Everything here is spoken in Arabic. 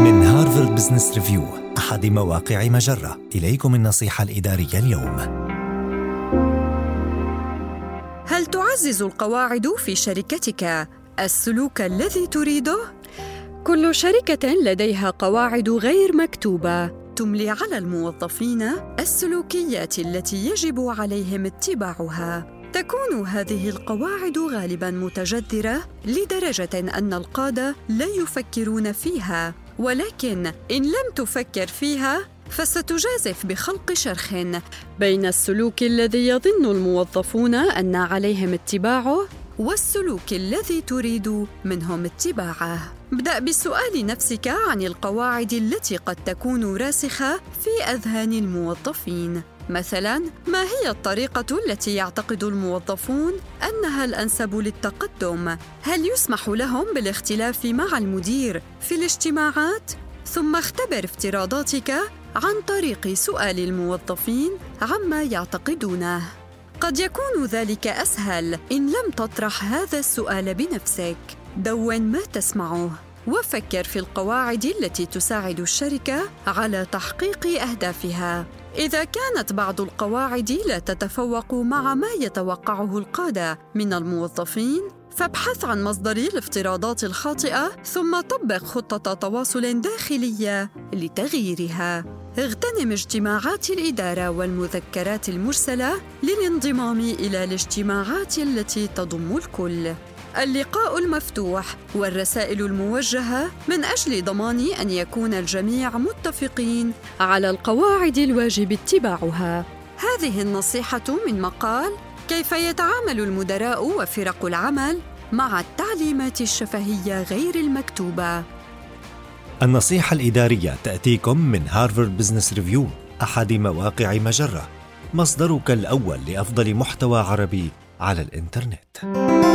من هارفارد بزنس ريفيو أحد مواقع مجرة. إليكم النصيحة الإدارية اليوم. هل تعزز القواعد في شركتك؟ السلوك الذي تريده؟ كل شركة لديها قواعد غير مكتوبة. تملي على الموظفين السلوكيات التي يجب عليهم اتباعها. تكون هذه القواعد غالبا متجذرة لدرجة أن القادة لا يفكرون فيها. ولكن إن لم تفكر فيها فستجازف بخلق شرخ. بين السلوك الذي يظن الموظفون أن عليهم اتباعه والسلوك الذي تريد منهم اتباعه. ابدأ بسؤال نفسك عن القواعد التي قد تكون راسخة في أذهان الموظفين. مثلا ما هي الطريقة التي يعتقد الموظفون أنها الأنسب للتقدم؟ هل يسمح لهم بالاختلاف مع المدير في الاجتماعات؟ ثم اختبر افتراضاتك عن طريق سؤال الموظفين عما يعتقدونه. قد يكون ذلك أسهل إن لم تطرح هذا السؤال بنفسك. دون ما تسمعه. وفكر في القواعد التي تساعد الشركة على تحقيق أهدافها. إذا كانت بعض القواعد لا تتفوق مع ما يتوقعه القادة من الموظفين فابحث عن مصدر الافتراضات الخاطئة ثم طبق خطة تواصل داخلية لتغييرها. اغتنم اجتماعات الإدارة والمذكرات المرسلة للانضمام إلى الاجتماعات التي تضم الكل. اللقاء المفتوح والرسائل الموجهة من أجل ضمان أن يكون الجميع متفقين على القواعد الواجب اتباعها. هذه النصيحة من مقال كيف يتعامل المدراء وفرق العمل مع التعليمات الشفهية غير المكتوبة? النصيحة الإدارية تأتيكم من هارفارد بزنس ريفيو أحد مواقع مجرة مصدرك الأول لأفضل محتوى عربي على الإنترنت.